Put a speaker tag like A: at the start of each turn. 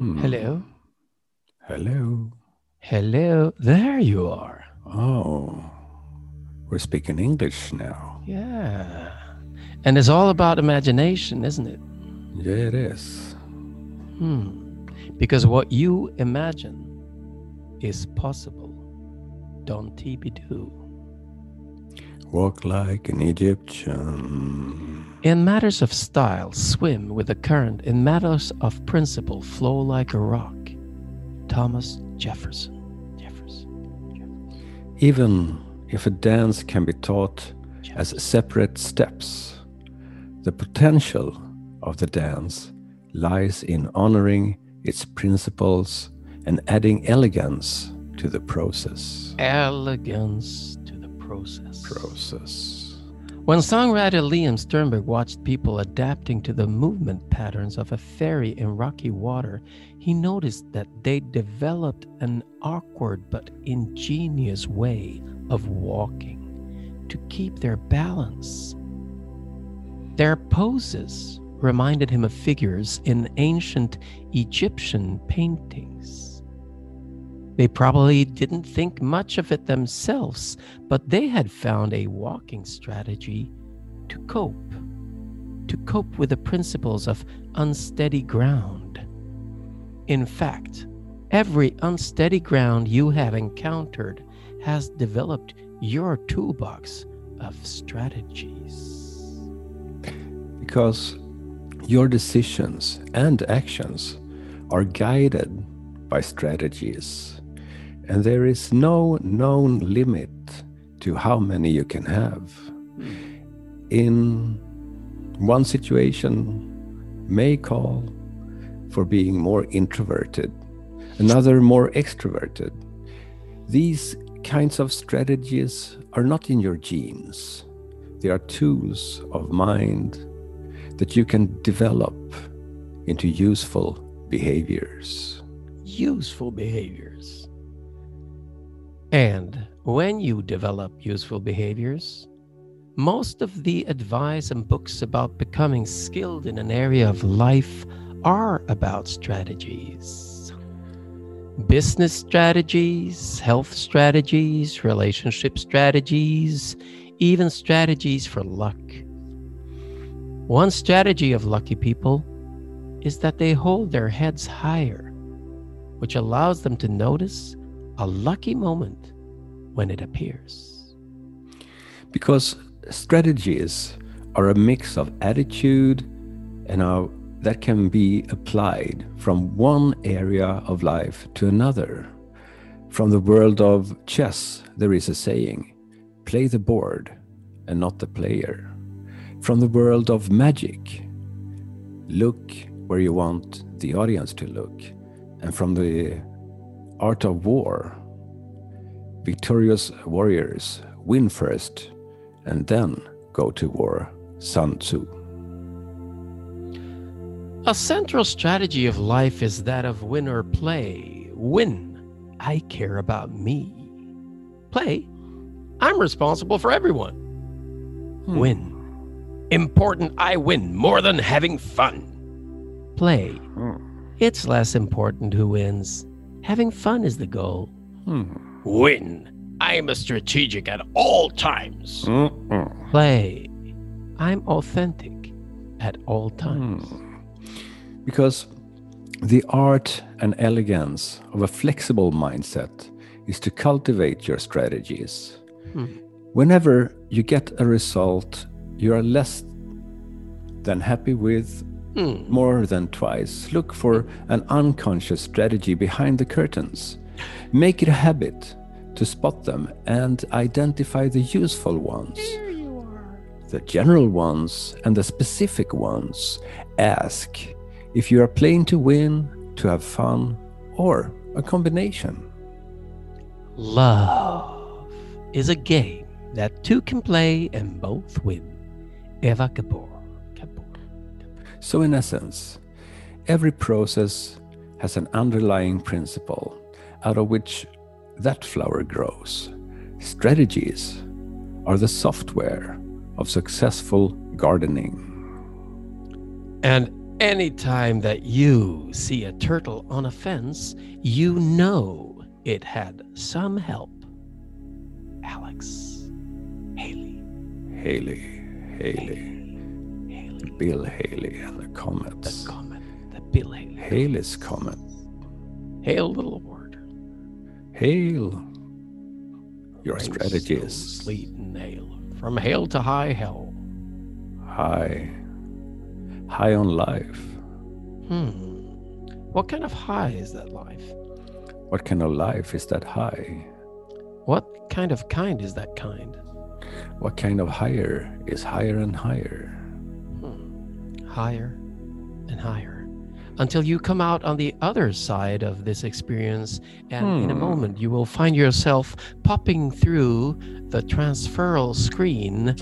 A: Hmm.
B: Hello.
A: Hello.
B: Hello. There you are.
A: Oh, we're speaking English now.
B: Yeah. And it's all about imagination, isn't it?
A: Yeah, it is.
B: Hmm. Because what you imagine is possible. Don't do.
A: Walk like an Egyptian.
B: In matters of style, swim with the current. In matters of principle, flow like a rock. Thomas Jefferson. Jefferson.
A: Even if a dance can be taught as separate steps, the potential of the dance lies in honoring its principles and adding elegance to the process.
B: Elegance process.
A: Process.
B: When songwriter Liam Sternberg watched people adapting to the movement patterns of a ferry in rocky water, he noticed that they developed an awkward but ingenious way of walking to keep their balance. Their poses reminded him of figures in ancient Egyptian paintings. They probably didn't think much of it themselves, but they had found a walking strategy to cope, to cope with the principles of unsteady ground. In fact, every unsteady ground you have encountered has developed your toolbox of strategies.
A: Because your decisions and actions are guided by strategies, and there is no known limit to how many you can have. In one situation, may call for being more introverted, another more extroverted. These kinds of strategies are not in your genes. They are tools of mind that you can develop into useful behaviors.
B: Useful behaviors. And when you develop useful behaviors, most of the advice and books about becoming skilled in an area of life are about strategies. Business strategies, health strategies, relationship strategies, even strategies for luck. One strategy of lucky people is that they hold their heads higher, which allows them to notice a lucky moment when it appears.
A: Because strategies are a mix of attitude and are, that can be applied from one area of life to another. From the world of chess, there is a saying play the board and not the player. From the world of magic, look where you want the audience to look. And from the art of war, victorious warriors win first and then go to war. Sun Tzu.
B: A central strategy of life is that of win or play. Win, I care about me. Play, I'm responsible for everyone.
A: Hmm.
B: Win, important, I win more than having fun. Play,
A: Hmm.
B: it's less important who wins. Having fun is the goal.
A: Hmm.
B: Win, I'm a strategic at all times.
A: Mm-mm.
B: Play, I'm authentic at all times.
A: Hmm. Because the art and elegance of a flexible mindset is to cultivate your strategies.
B: Hmm.
A: Whenever you get a result you are less than happy with
B: Hmm.
A: more than twice, look for an unconscious strategy behind the curtains. Make it a habit to spot them and identify the useful ones
B: There you are.
A: the general ones and the specific ones. Ask if you are playing to win, to have fun, or a combination.
B: Love is a game that two can play and both win. Eva Gabor. Gabor.
A: So, in essence, every process has an underlying principle out of which that flower grows. Strategies are the software of successful gardening.
B: And Anytime that you see a turtle on a fence, you know it had some help. Alex Haley.
A: Haley, Haley,
B: Haley.
A: Bill Haley and the Comets.
B: The comet. The Bill Haley.
A: Haley's Comet.
B: Hail, the Lord.
A: Hail. Your
B: Rain, snow, sleet and hail. From hail to high hell.
A: high. High on life.
B: Hmm. What kind of high is that life?
A: What kind of life is that high?
B: What kind of kind is that kind?
A: What kind of higher is higher and higher?
B: Hmm. Higher and higher. Until you come out on the other side of this experience, and in a
A: Hmm.
B: moment you will find yourself popping through the transferal screen